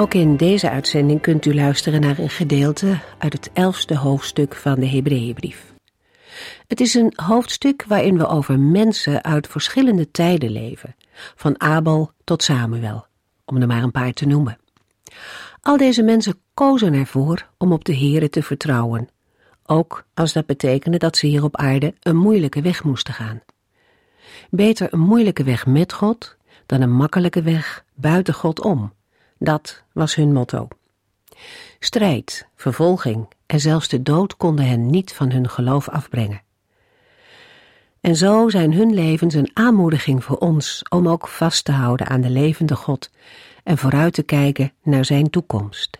Ook in deze uitzending kunt u luisteren naar een gedeelte uit het elfste hoofdstuk van de Hebreeënbrief. Het is een hoofdstuk waarin we over mensen uit verschillende tijden leven, van Abel tot Samuel, om er maar een paar te noemen. Al deze mensen kozen ervoor om op de Here te vertrouwen, ook als dat betekende dat ze hier op aarde een moeilijke weg moesten gaan. Beter een moeilijke weg met God dan een makkelijke weg buiten God om dat was hun motto. Strijd, vervolging en zelfs de dood konden hen niet van hun geloof afbrengen. En zo zijn hun levens een aanmoediging voor ons om ook vast te houden aan de levende God en vooruit te kijken naar zijn toekomst.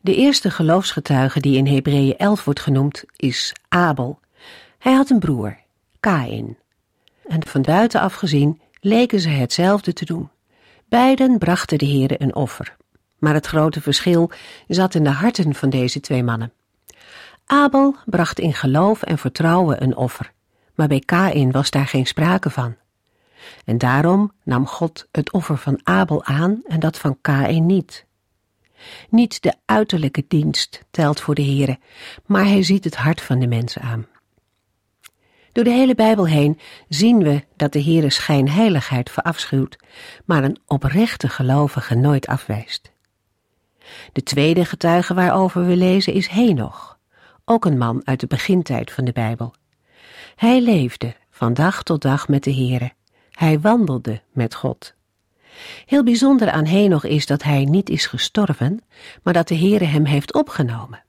De eerste geloofsgetuige die in Hebreeën 11 wordt genoemd is Abel. Hij had een broer, Kain. En van buitenaf gezien leken ze hetzelfde te doen. Beiden brachten de heren een offer. Maar het grote verschil zat in de harten van deze twee mannen. Abel bracht in geloof en vertrouwen een offer, maar bij Kain was daar geen sprake van. En daarom nam God het offer van Abel aan en dat van Kain niet. Niet de uiterlijke dienst telt voor de Heere, maar hij ziet het hart van de mensen aan. Door de hele Bijbel heen zien we dat de Heere schijnheiligheid verafschuwt, maar een oprechte gelovige nooit afwijst. De tweede getuige waarover we lezen is Henoch, ook een man uit de begintijd van de Bijbel. Hij leefde van dag tot dag met de Heere. Hij wandelde met God. Heel bijzonder aan Henoch is dat hij niet is gestorven, maar dat de Heere hem heeft opgenomen.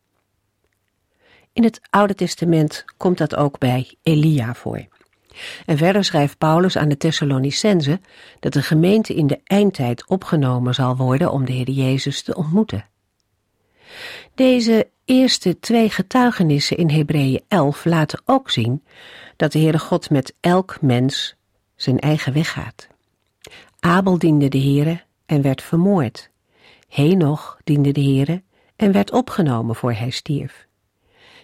In het Oude Testament komt dat ook bij Elia voor. En verder schrijft Paulus aan de Thessalonicense dat de gemeente in de eindtijd opgenomen zal worden om de Heer Jezus te ontmoeten. Deze eerste twee getuigenissen in Hebreeën 11 laten ook zien dat de Heere God met elk mens zijn eigen weg gaat. Abel diende de Heere en werd vermoord. Henoch diende de Heere en werd opgenomen voor hij stierf.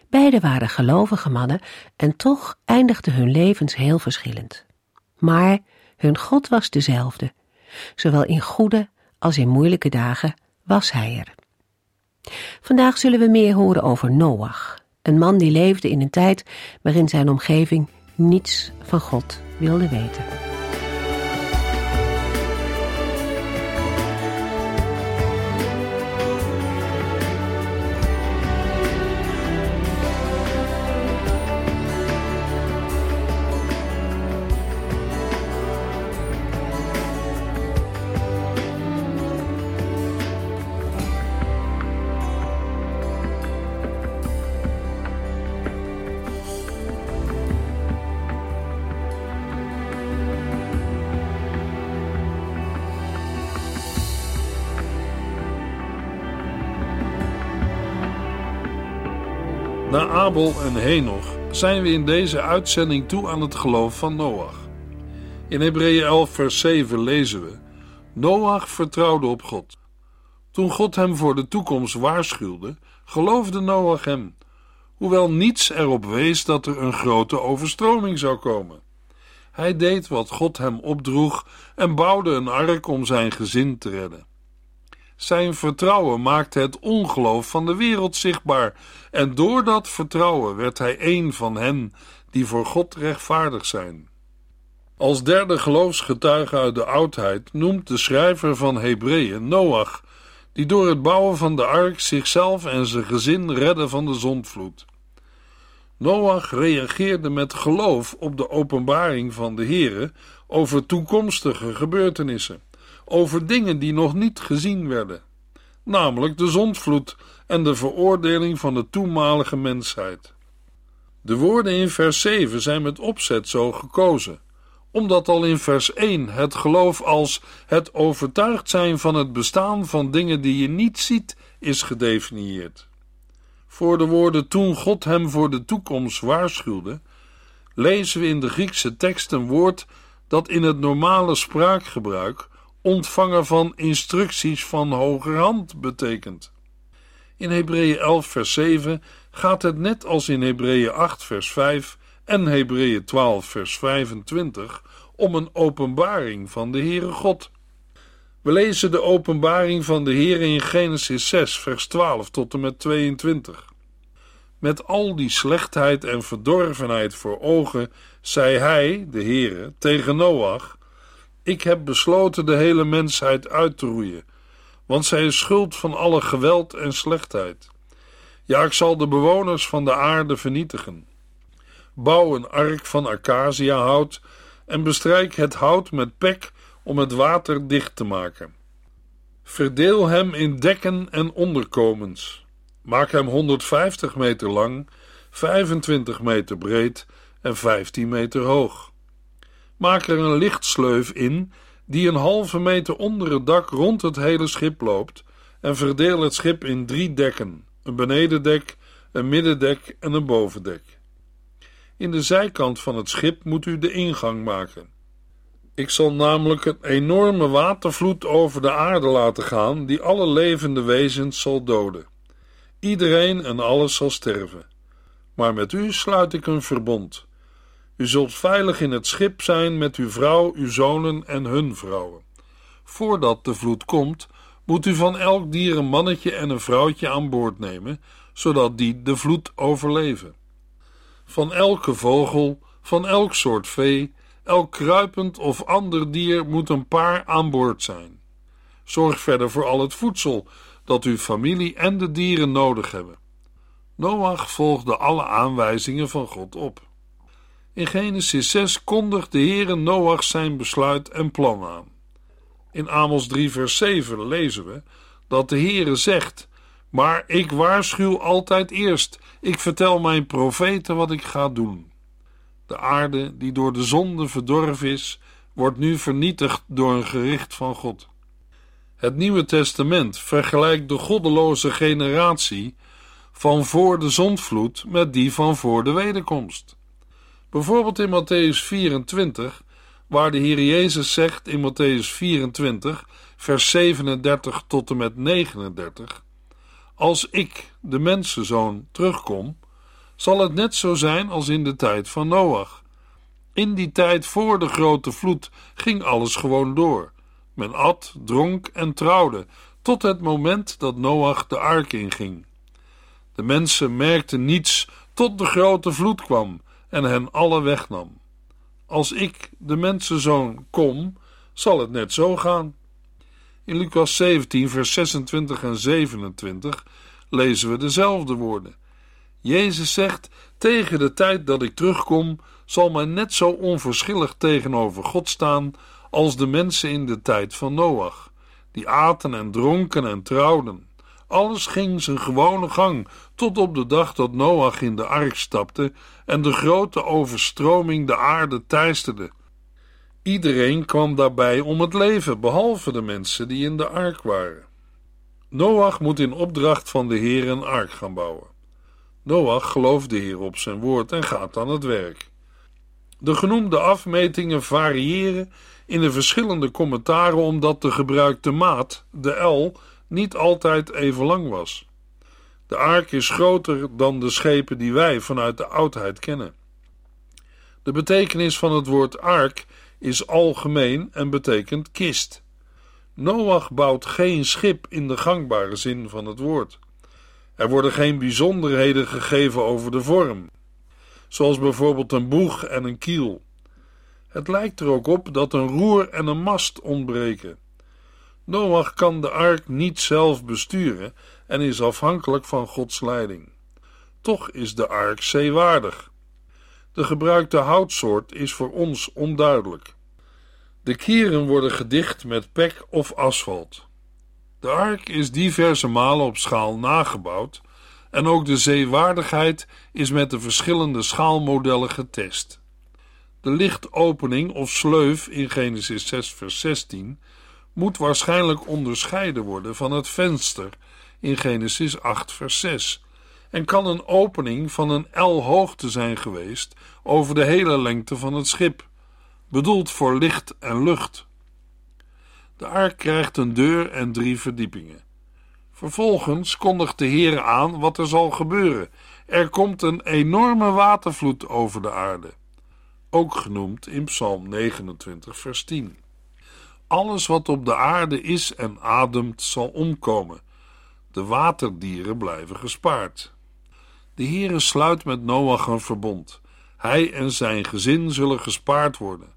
Beiden waren gelovige mannen en toch eindigden hun levens heel verschillend. Maar hun God was dezelfde. Zowel in goede als in moeilijke dagen was hij er. Vandaag zullen we meer horen over Noach, een man die leefde in een tijd waarin zijn omgeving niets van God wilde weten. Abel en Henoch zijn we in deze uitzending toe aan het geloof van Noach. In Hebreeën 11 vers 7 lezen we: Noach vertrouwde op God. Toen God hem voor de toekomst waarschuwde, geloofde Noach hem, hoewel niets erop wees dat er een grote overstroming zou komen. Hij deed wat God hem opdroeg en bouwde een ark om zijn gezin te redden. Zijn vertrouwen maakte het ongeloof van de wereld zichtbaar, en door dat vertrouwen werd hij een van hen die voor God rechtvaardig zijn. Als derde geloofsgetuige uit de oudheid noemt de schrijver van Hebreeën Noach, die door het bouwen van de ark zichzelf en zijn gezin redde van de zondvloed. Noach reageerde met geloof op de openbaring van de Here over toekomstige gebeurtenissen over dingen die nog niet gezien werden, namelijk de zondvloed en de veroordeling van de toenmalige mensheid. De woorden in vers 7 zijn met opzet zo gekozen, omdat al in vers 1 het geloof als het overtuigd zijn van het bestaan van dingen die je niet ziet is gedefinieerd. Voor de woorden toen God hem voor de toekomst waarschuwde, lezen we in de Griekse tekst een woord dat in het normale spraakgebruik ontvanger van instructies van hogerhand betekent. In Hebreeën 11 vers 7 gaat het net als in Hebreeën 8 vers 5 en Hebreeën 12 vers 25 om een openbaring van de Heere God. We lezen de openbaring van de Heer in Genesis 6 vers 12 tot en met 22. Met al die slechtheid en verdorvenheid voor ogen, zei hij, de Heere, tegen Noach: Ik heb besloten de hele mensheid uit te roeien, want zij is schuld van alle geweld en slechtheid. Ja, ik zal de bewoners van de aarde vernietigen. Bouw een ark van acaciahout en bestrijk het hout met pek om het water dicht te maken. Verdeel hem in dekken en onderkomens. Maak hem 150 meter lang, 25 meter breed en 15 meter hoog. Maak er een lichtsleuf in die een halve meter onder het dak rond het hele schip loopt en verdeel het schip in drie dekken: een benedendek, een middendek en een bovendek. In de zijkant van het schip moet u de ingang maken. Ik zal namelijk een enorme watervloed over de aarde laten gaan, die alle levende wezens zal doden. Iedereen en alles zal sterven. Maar met u sluit ik een verbond. U zult veilig in het schip zijn met uw vrouw, uw zonen en hun vrouwen. Voordat de vloed komt, moet u van elk dier een mannetje en een vrouwtje aan boord nemen, zodat die de vloed overleven. Van elke vogel, van elk soort vee, elk kruipend of ander dier moet een paar aan boord zijn. Zorg verder voor al het voedsel dat uw familie en de dieren nodig hebben. Noach volgde alle aanwijzingen van God op. In Genesis 6 kondigt de Heere Noach zijn besluit en plan aan. In Amos 3 vers 7 lezen we dat de Heere zegt: Maar ik waarschuw altijd eerst, ik vertel mijn profeten wat ik ga doen. De aarde die door de zonde verdorven is, wordt nu vernietigd door een gericht van God. Het Nieuwe Testament vergelijkt de goddeloze generatie van voor de zondvloed met die van voor de wederkomst. Bijvoorbeeld in Matthäus 24, waar de Heer Jezus zegt in Matthäus 24, vers 37 tot en met 39: Als ik, de mensenzoon, terugkom, zal het net zo zijn als in de tijd van Noach. In die tijd voor de grote vloed ging alles gewoon door. Men at, dronk en trouwde, tot het moment dat Noach de ark inging. De mensen merkten niets tot de grote vloed kwam en hen alle wegnam. Als ik, de mensenzoon, kom, zal het net zo gaan. In Lucas 17, vers 26 en 27 lezen we dezelfde woorden. Jezus zegt: Tegen de tijd dat ik terugkom, zal men net zo onverschillig tegenover God staan als de mensen in de tijd van Noach, die aten en dronken en trouwden. Alles ging zijn gewone gang, tot op de dag dat Noach in de ark stapte en de grote overstroming de aarde teisterde. Iedereen kwam daarbij om het leven, behalve de mensen die in de ark waren. Noach moet in opdracht van de Heer een ark gaan bouwen. Noach gelooft de Heer op zijn woord en gaat aan het werk. De genoemde afmetingen variëren in de verschillende commentaren omdat de gebruikte maat, de L, niet altijd even lang was. De ark is groter dan de schepen die wij vanuit de oudheid kennen. De betekenis van het woord ark is algemeen en betekent kist. Noach bouwt geen schip in de gangbare zin van het woord. Er worden geen bijzonderheden gegeven over de vorm, zoals bijvoorbeeld een boeg en een kiel. Het lijkt er ook op dat een roer en een mast ontbreken. Noach kan de ark niet zelf besturen en is afhankelijk van Gods leiding. Toch is de ark zeewaardig. De gebruikte houtsoort is voor ons onduidelijk. De kieren worden gedicht met pek of asfalt. De ark is diverse malen op schaal nagebouwd en ook de zeewaardigheid is met de verschillende schaalmodellen getest. De lichtopening of sleuf in Genesis 6, vers 16 moet waarschijnlijk onderscheiden worden van het venster in Genesis 8, vers 6 en kan een opening van een L hoogte zijn geweest over de hele lengte van het schip, bedoeld voor licht en lucht. De ark krijgt een deur en drie verdiepingen. Vervolgens kondigt de Heer aan wat er zal gebeuren. Er komt een enorme watervloed over de aarde. Ook genoemd in Psalm 29, vers 10. Alles wat op de aarde is en ademt, zal omkomen. De waterdieren blijven gespaard. De Heere sluit met Noach een verbond. Hij en zijn gezin zullen gespaard worden.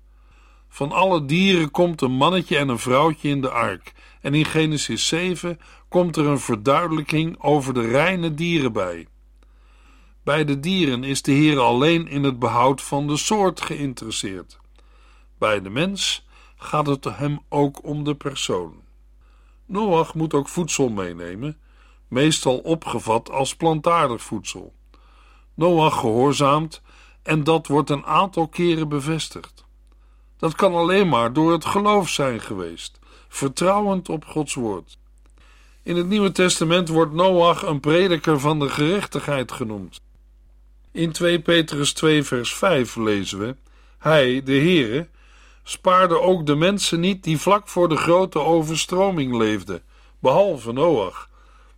Van alle dieren komt een mannetje en een vrouwtje in de ark. En in Genesis 7 komt er een verduidelijking over de reine dieren bij. Bij de dieren is de Heer alleen in het behoud van de soort geïnteresseerd. Bij de mens gaat het hem ook om de persoon. Noach moet ook voedsel meenemen, meestal opgevat als plantaardig voedsel. Noach gehoorzaamt en dat wordt een aantal keren bevestigd. Dat kan alleen maar door het geloof zijn geweest, vertrouwend op Gods woord. In het Nieuwe Testament wordt Noach een prediker van de gerechtigheid genoemd. In 2 Petrus 2 vers 5 lezen we: Hij, de Heere, spaarde ook de mensen niet die vlak voor de grote overstroming leefden, behalve Noach,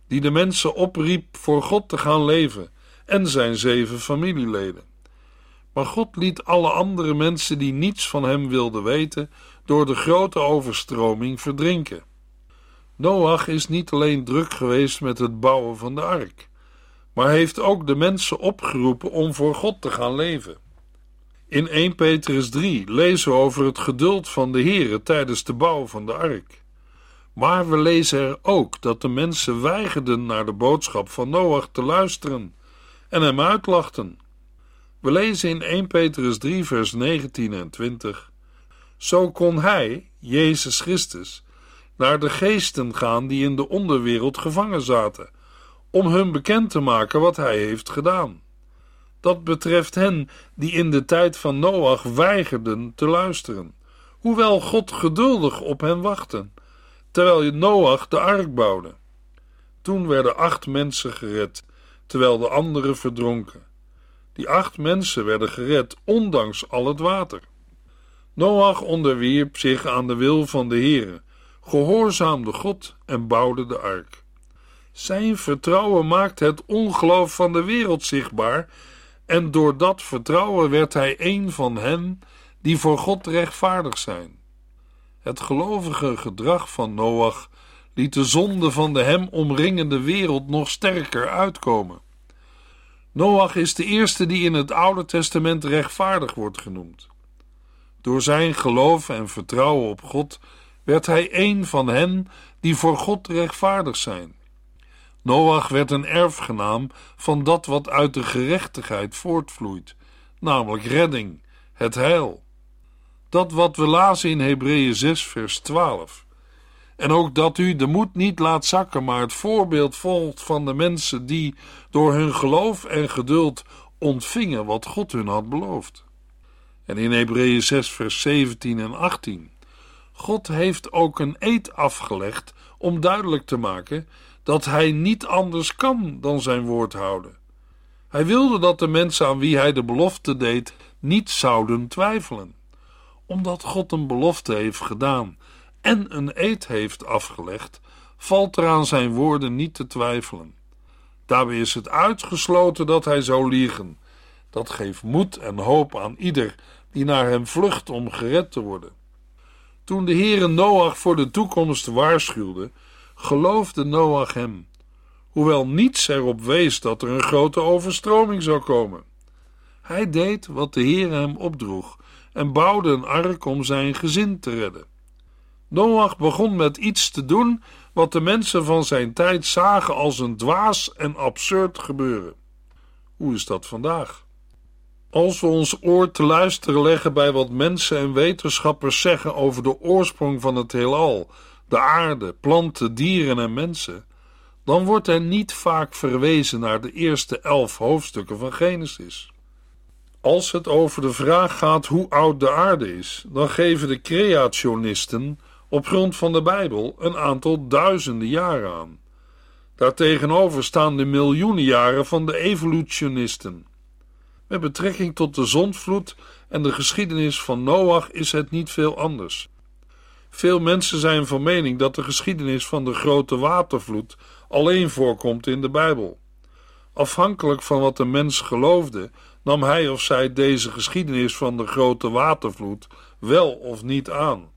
die de mensen opriep voor God te gaan leven en zijn zeven familieleden. Maar God liet alle andere mensen die niets van hem wilden weten, door de grote overstroming verdrinken. Noach is niet alleen druk geweest met het bouwen van de ark, maar heeft ook de mensen opgeroepen om voor God te gaan leven. In 1 Petrus 3 lezen we over het geduld van de Here tijdens de bouw van de ark. Maar we lezen er ook dat de mensen weigerden naar de boodschap van Noach te luisteren en hem uitlachten. We lezen in 1 Petrus 3, vers 19 en 20. Zo kon hij, Jezus Christus, naar de geesten gaan die in de onderwereld gevangen zaten, om hun bekend te maken wat hij heeft gedaan. Dat betreft hen die in de tijd van Noach weigerden te luisteren, hoewel God geduldig op hen wachtte, terwijl Noach de ark bouwde. Toen werden acht mensen gered, terwijl de anderen verdronken. Die acht mensen werden gered, ondanks al het water. Noach onderwierp zich aan de wil van de Heere, gehoorzaamde God en bouwde de ark. Zijn vertrouwen maakt het ongeloof van de wereld zichtbaar, en door dat vertrouwen werd hij een van hen die voor God rechtvaardig zijn. Het gelovige gedrag van Noach liet de zonde van de hem omringende wereld nog sterker uitkomen. Noach is de eerste die in het Oude Testament rechtvaardig wordt genoemd. Door zijn geloof en vertrouwen op God werd hij een van hen die voor God rechtvaardig zijn. Noach werd een erfgenaam van dat wat uit de gerechtigheid voortvloeit, namelijk redding, het heil. Dat wat we lazen in Hebreeën 6, vers 12. En ook dat u de moed niet laat zakken, maar het voorbeeld volgt van de mensen die door hun geloof en geduld ontvingen wat God hun had beloofd. En in Hebreeën 6, vers 17 en 18. God heeft ook een eed afgelegd om duidelijk te maken dat hij niet anders kan dan zijn woord houden. Hij wilde dat de mensen aan wie hij de belofte deed niet zouden twijfelen. Omdat God een belofte heeft gedaan en een eed heeft afgelegd, valt er aan zijn woorden niet te twijfelen. Daarbij is het uitgesloten dat hij zou liegen. Dat geeft moed en hoop aan ieder die naar hem vlucht om gered te worden. Toen de Heere Noach voor de toekomst waarschuwde, geloofde Noach hem, hoewel niets erop wees dat er een grote overstroming zou komen. Hij deed wat de Heere hem opdroeg en bouwde een ark om zijn gezin te redden. Noach begon met iets te doen wat de mensen van zijn tijd zagen als een dwaas en absurd gebeuren. Hoe is dat vandaag? Als we ons oor te luisteren leggen bij wat mensen en wetenschappers zeggen over de oorsprong van het heelal, de aarde, planten, dieren en mensen, dan wordt er niet vaak verwezen naar de eerste elf hoofdstukken van Genesis. Als het over de vraag gaat hoe oud de aarde is, dan geven de creationisten op grond van de Bijbel een aantal duizenden jaren aan. Daartegenover staan de miljoenen jaren van de evolutionisten. Met betrekking tot de zondvloed en de geschiedenis van Noach is het niet veel anders. Veel mensen zijn van mening dat de geschiedenis van de grote watervloed alleen voorkomt in de Bijbel. Afhankelijk van wat de mens geloofde, nam hij of zij deze geschiedenis van de grote watervloed wel of niet aan.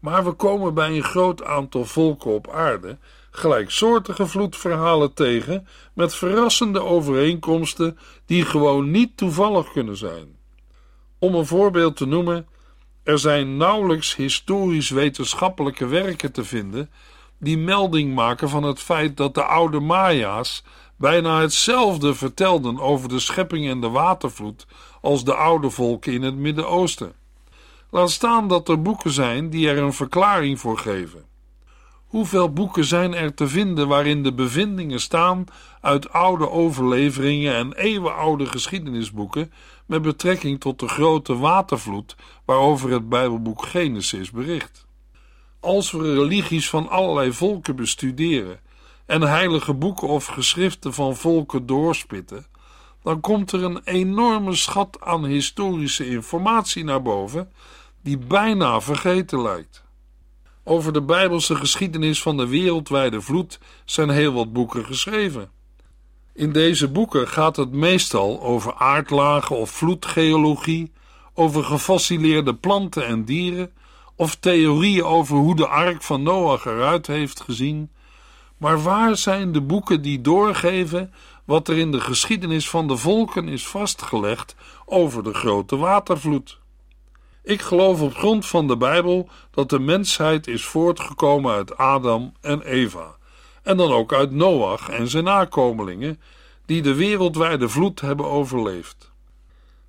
Maar we komen bij een groot aantal volken op aarde gelijksoortige vloedverhalen tegen met verrassende overeenkomsten die gewoon niet toevallig kunnen zijn. Om een voorbeeld te noemen, er zijn nauwelijks historisch-wetenschappelijke werken te vinden die melding maken van het feit dat de oude Maya's bijna hetzelfde vertelden over de schepping en de watervloed als de oude volken in het Midden-Oosten. Laat staan dat er boeken zijn die er een verklaring voor geven. Hoeveel boeken zijn er te vinden waarin de bevindingen staan uit oude overleveringen en eeuwenoude geschiedenisboeken met betrekking tot de grote watervloed waarover het Bijbelboek Genesis bericht? Als we religies van allerlei volken bestuderen en heilige boeken of geschriften van volken doorspitten, dan komt er een enorme schat aan historische informatie naar boven die bijna vergeten lijkt. Over de Bijbelse geschiedenis van de wereldwijde vloed zijn heel wat boeken geschreven. In deze boeken gaat het meestal over aardlagen of vloedgeologie, over gefossileerde planten en dieren, of theorieën over hoe de ark van Noach eruit heeft gezien. Maar waar zijn de boeken die doorgeven wat er in de geschiedenis van de volken is vastgelegd over de grote watervloed? Ik geloof op grond van de Bijbel dat de mensheid is voortgekomen uit Adam en Eva, en dan ook uit Noach en zijn nakomelingen, die de wereldwijde vloed hebben overleefd.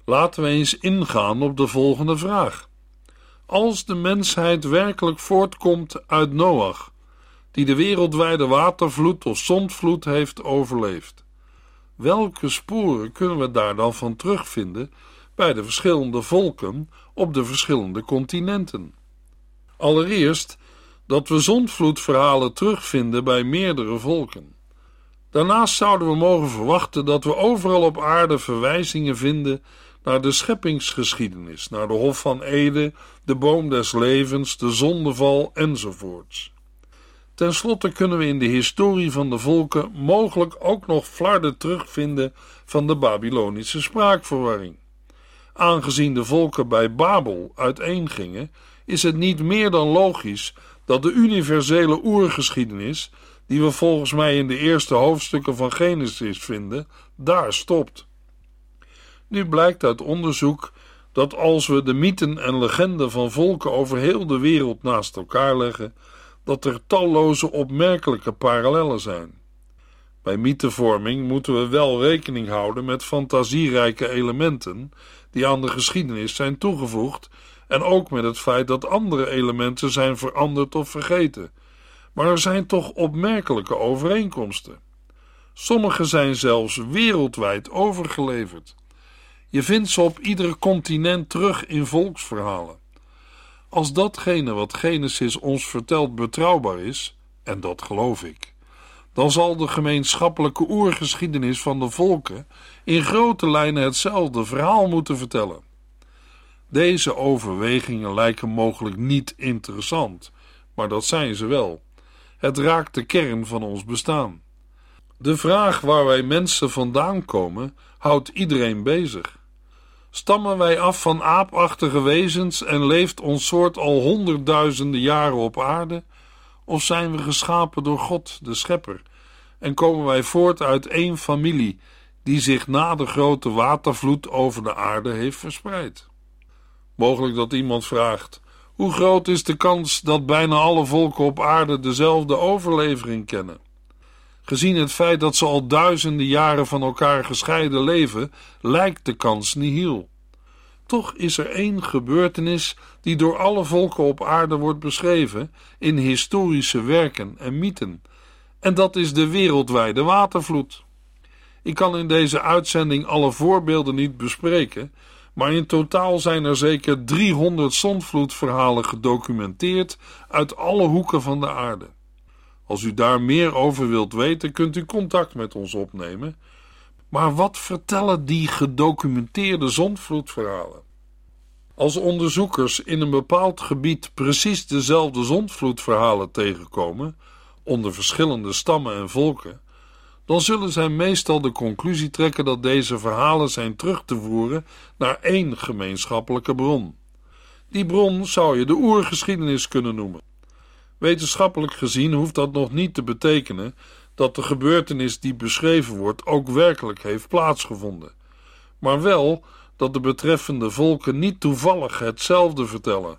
Laten we eens ingaan op de volgende vraag. Als de mensheid werkelijk voortkomt uit Noach, die de wereldwijde watervloed of zondvloed heeft overleefd, welke sporen kunnen we daar dan van terugvinden bij de verschillende volken op de verschillende continenten. Allereerst dat we zondvloedverhalen terugvinden bij meerdere volken. Daarnaast zouden we mogen verwachten dat we overal op aarde verwijzingen vinden naar de scheppingsgeschiedenis, naar de Hof van Ede, de boom des levens, de zondeval enzovoorts. Ten slotte kunnen we in de historie van de volken mogelijk ook nog flarden terugvinden van de Babylonische spraakverwarring. Aangezien de volken bij Babel uiteengingen, is het niet meer dan logisch dat de universele oergeschiedenis, die we volgens mij in de eerste hoofdstukken van Genesis vinden, daar stopt. Nu blijkt uit onderzoek dat als we de mythen en legenden van volken over heel de wereld naast elkaar leggen, dat er talloze opmerkelijke parallellen zijn. Bij mythevorming moeten we wel rekening houden met fantasierijke elementen die aan de geschiedenis zijn toegevoegd en ook met het feit dat andere elementen zijn veranderd of vergeten. Maar er zijn toch opmerkelijke overeenkomsten. Sommige zijn zelfs wereldwijd overgeleverd. Je vindt ze op ieder continent terug in volksverhalen. Als datgene wat Genesis ons vertelt betrouwbaar is, en dat geloof ik, dan zal de gemeenschappelijke oergeschiedenis van de volken in grote lijnen hetzelfde verhaal moeten vertellen. Deze overwegingen lijken mogelijk niet interessant, maar dat zijn ze wel. Het raakt de kern van ons bestaan. De vraag waar wij mensen vandaan komen, houdt iedereen bezig. Stammen wij af van aapachtige wezens en leeft ons soort al honderdduizenden jaren op aarde? Of zijn we geschapen door God, de Schepper, en komen wij voort uit één familie die zich na de grote watervloed over de aarde heeft verspreid? Mogelijk dat iemand vraagt: hoe groot is de kans dat bijna alle volken op aarde dezelfde overlevering kennen? Gezien het feit dat ze al duizenden jaren van elkaar gescheiden leven, lijkt de kans nihil. Toch is er één gebeurtenis die door alle volken op aarde wordt beschreven in historische werken en mythen, en dat is de wereldwijde watervloed. Ik kan in deze uitzending alle voorbeelden niet bespreken, maar in totaal zijn er zeker 300 zondvloedverhalen gedocumenteerd uit alle hoeken van de aarde. Als u daar meer over wilt weten, kunt u contact met ons opnemen. Maar wat vertellen die gedocumenteerde zondvloedverhalen? Als onderzoekers in een bepaald gebied precies dezelfde zondvloedverhalen tegenkomen, onder verschillende stammen en volken, dan zullen zij meestal de conclusie trekken dat deze verhalen zijn terug te voeren naar één gemeenschappelijke bron. Die bron zou je de oergeschiedenis kunnen noemen. Wetenschappelijk gezien hoeft dat nog niet te betekenen dat de gebeurtenis die beschreven wordt ook werkelijk heeft plaatsgevonden, maar wel dat de betreffende volken niet toevallig hetzelfde vertellen.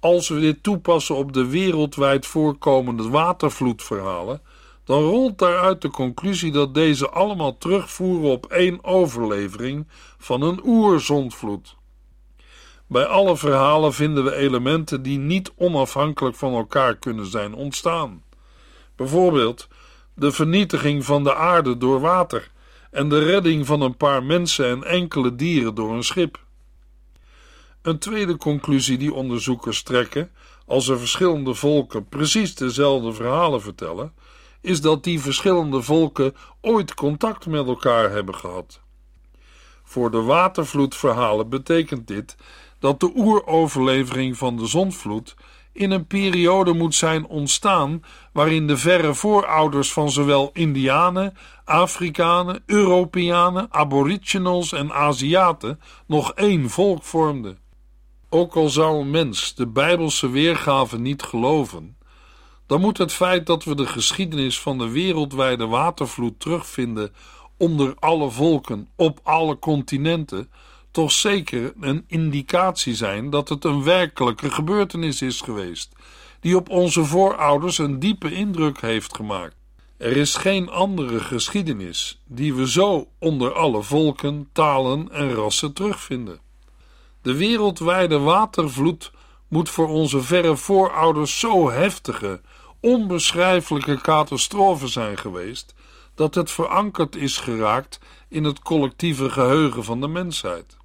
Als we dit toepassen op de wereldwijd voorkomende watervloedverhalen, dan rolt daaruit de conclusie dat deze allemaal terugvoeren op één overlevering van een oerzondvloed. Bij alle verhalen vinden we elementen die niet onafhankelijk van elkaar kunnen zijn ontstaan. Bijvoorbeeld de vernietiging van de aarde door water en de redding van een paar mensen en enkele dieren door een schip. Een tweede conclusie die onderzoekers trekken, als er verschillende volken precies dezelfde verhalen vertellen, is dat die verschillende volken ooit contact met elkaar hebben gehad. Voor de watervloedverhalen betekent dit dat de oeroverlevering van de zondvloed in een periode moet zijn ontstaan waarin de verre voorouders van zowel Indianen, Afrikanen, Europeanen, Aboriginals en Aziaten nog één volk vormden. Ook al zou een mens de Bijbelse weergave niet geloven, dan moet het feit dat we de geschiedenis van de wereldwijde watervloed terugvinden onder alle volken op alle continenten toch zeker een indicatie zijn dat het een werkelijke gebeurtenis is geweest, die op onze voorouders een diepe indruk heeft gemaakt. Er is geen andere geschiedenis die we zo onder alle volken, talen en rassen terugvinden. De wereldwijde watervloed moet voor onze verre voorouders zo heftige, onbeschrijfelijke catastrofe zijn geweest, dat het verankerd is geraakt in het collectieve geheugen van de mensheid.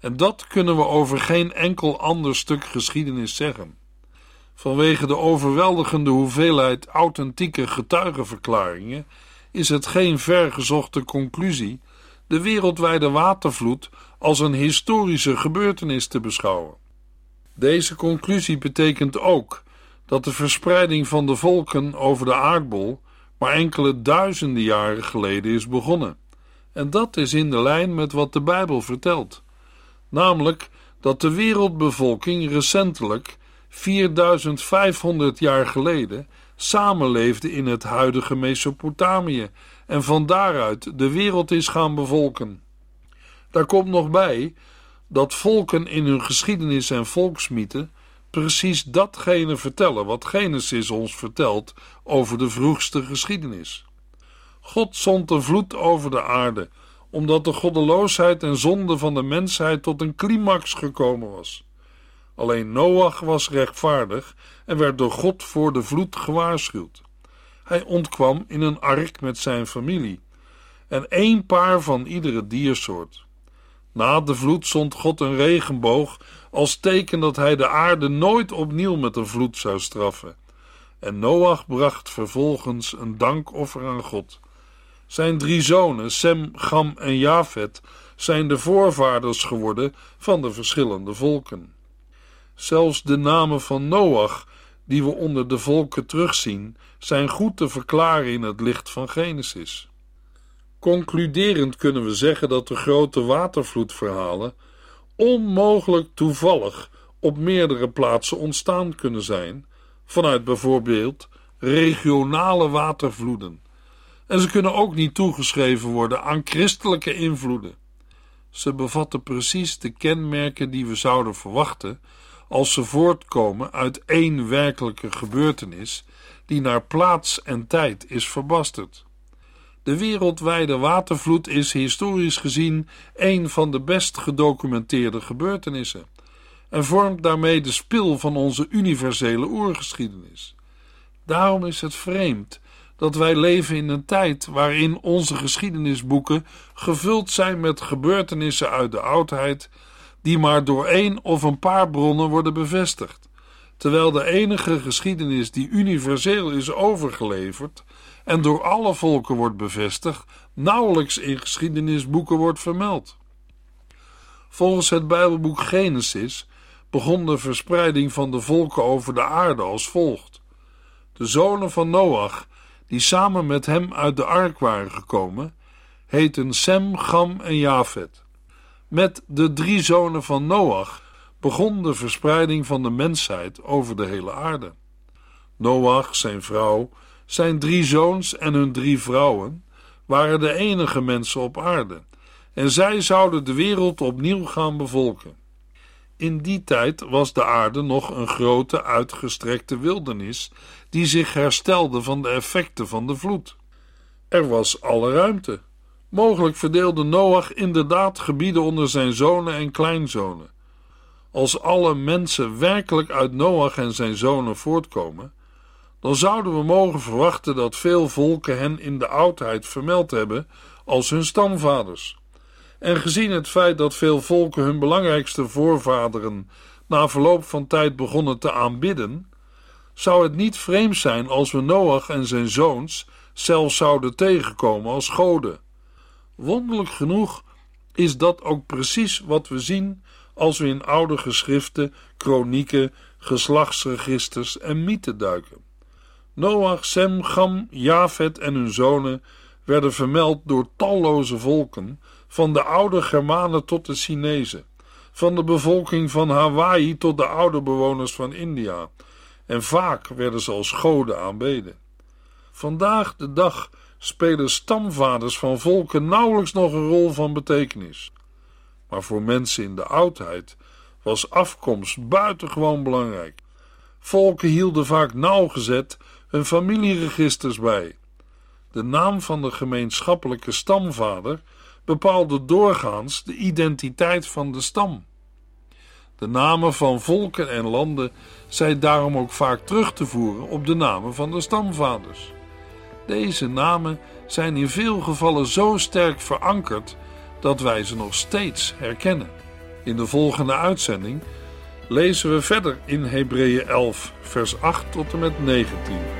En dat kunnen we over geen enkel ander stuk geschiedenis zeggen. Vanwege de overweldigende hoeveelheid authentieke getuigenverklaringen is het geen vergezochte conclusie de wereldwijde watervloed als een historische gebeurtenis te beschouwen. Deze conclusie betekent ook dat de verspreiding van de volken over de aardbol maar enkele duizenden jaren geleden is begonnen. En dat is in de lijn met wat de Bijbel vertelt namelijk dat de wereldbevolking recentelijk 4500 jaar geleden samenleefde in het huidige Mesopotamië en van daaruit de wereld is gaan bevolken. Daar komt nog bij dat volken in hun geschiedenis en volksmythen precies datgene vertellen wat Genesis ons vertelt over de vroegste geschiedenis. God zond een vloed over de aarde omdat de goddeloosheid en zonde van de mensheid tot een climax gekomen was. Alleen Noach was rechtvaardig en werd door God voor de vloed gewaarschuwd. Hij ontkwam in een ark met zijn familie en één paar van iedere diersoort. Na de vloed zond God een regenboog als teken dat hij de aarde nooit opnieuw met een vloed zou straffen. En Noach bracht vervolgens een dankoffer aan God. Zijn drie zonen, Sem, Gam en Jafet, zijn de voorvaders geworden van de verschillende volken. Zelfs de namen van Noach, die we onder de volken terugzien, zijn goed te verklaren in het licht van Genesis. Concluderend kunnen we zeggen dat de grote watervloedverhalen onmogelijk toevallig op meerdere plaatsen ontstaan kunnen zijn, vanuit bijvoorbeeld regionale watervloeden en ze kunnen ook niet toegeschreven worden aan christelijke invloeden. Ze bevatten precies de kenmerken die we zouden verwachten als ze voortkomen uit één werkelijke gebeurtenis die naar plaats en tijd is verbasterd. De wereldwijde watervloed is historisch gezien een van de best gedocumenteerde gebeurtenissen en vormt daarmee de spil van onze universele oergeschiedenis. Daarom is het vreemd dat wij leven in een tijd waarin onze geschiedenisboeken gevuld zijn met gebeurtenissen uit de oudheid die maar door één of een paar bronnen worden bevestigd, terwijl de enige geschiedenis die universeel is overgeleverd en door alle volken wordt bevestigd, nauwelijks in geschiedenisboeken wordt vermeld. Volgens het Bijbelboek Genesis begon de verspreiding van de volken over de aarde als volgt. De zonen van Noach, die samen met hem uit de ark waren gekomen, heten Sem, Gam en Jafet. Met de drie zonen van Noach begon de verspreiding van de mensheid over de hele aarde. Noach, zijn vrouw, zijn drie zoons en hun drie vrouwen waren de enige mensen op aarde, en zij zouden de wereld opnieuw gaan bevolken. In die tijd was de aarde nog een grote uitgestrekte wildernis die zich herstelde van de effecten van de vloed. Er was alle ruimte. Mogelijk verdeelde Noach inderdaad gebieden onder zijn zonen en kleinzonen. Als alle mensen werkelijk uit Noach en zijn zonen voortkomen, dan zouden we mogen verwachten dat veel volken hen in de oudheid vermeld hebben als hun stamvaders. En gezien het feit dat veel volken hun belangrijkste voorvaderen na verloop van tijd begonnen te aanbidden, zou het niet vreemd zijn als we Noach en zijn zoons zelfs zouden tegenkomen als goden. Wonderlijk genoeg is dat ook precies wat we zien als we in oude geschriften, kronieken, geslachtsregisters en mythen duiken. Noach, Sem, Gam, Jafet en hun zonen werden vermeld door talloze volken, van de oude Germanen tot de Chinezen, van de bevolking van Hawaii tot de oude bewoners van India, en vaak werden ze als goden aanbeden. Vandaag de dag spelen stamvaders van volken nauwelijks nog een rol van betekenis. Maar voor mensen in de oudheid was afkomst buitengewoon belangrijk. Volken hielden vaak nauwgezet hun familieregisters bij. De naam van de gemeenschappelijke stamvader bepaalde doorgaans de identiteit van de stam. De namen van volken en landen zijn daarom ook vaak terug te voeren op de namen van de stamvaders. Deze namen zijn in veel gevallen zo sterk verankerd dat wij ze nog steeds herkennen. In de volgende uitzending lezen we verder in Hebreeën 11, vers 8 tot en met 19.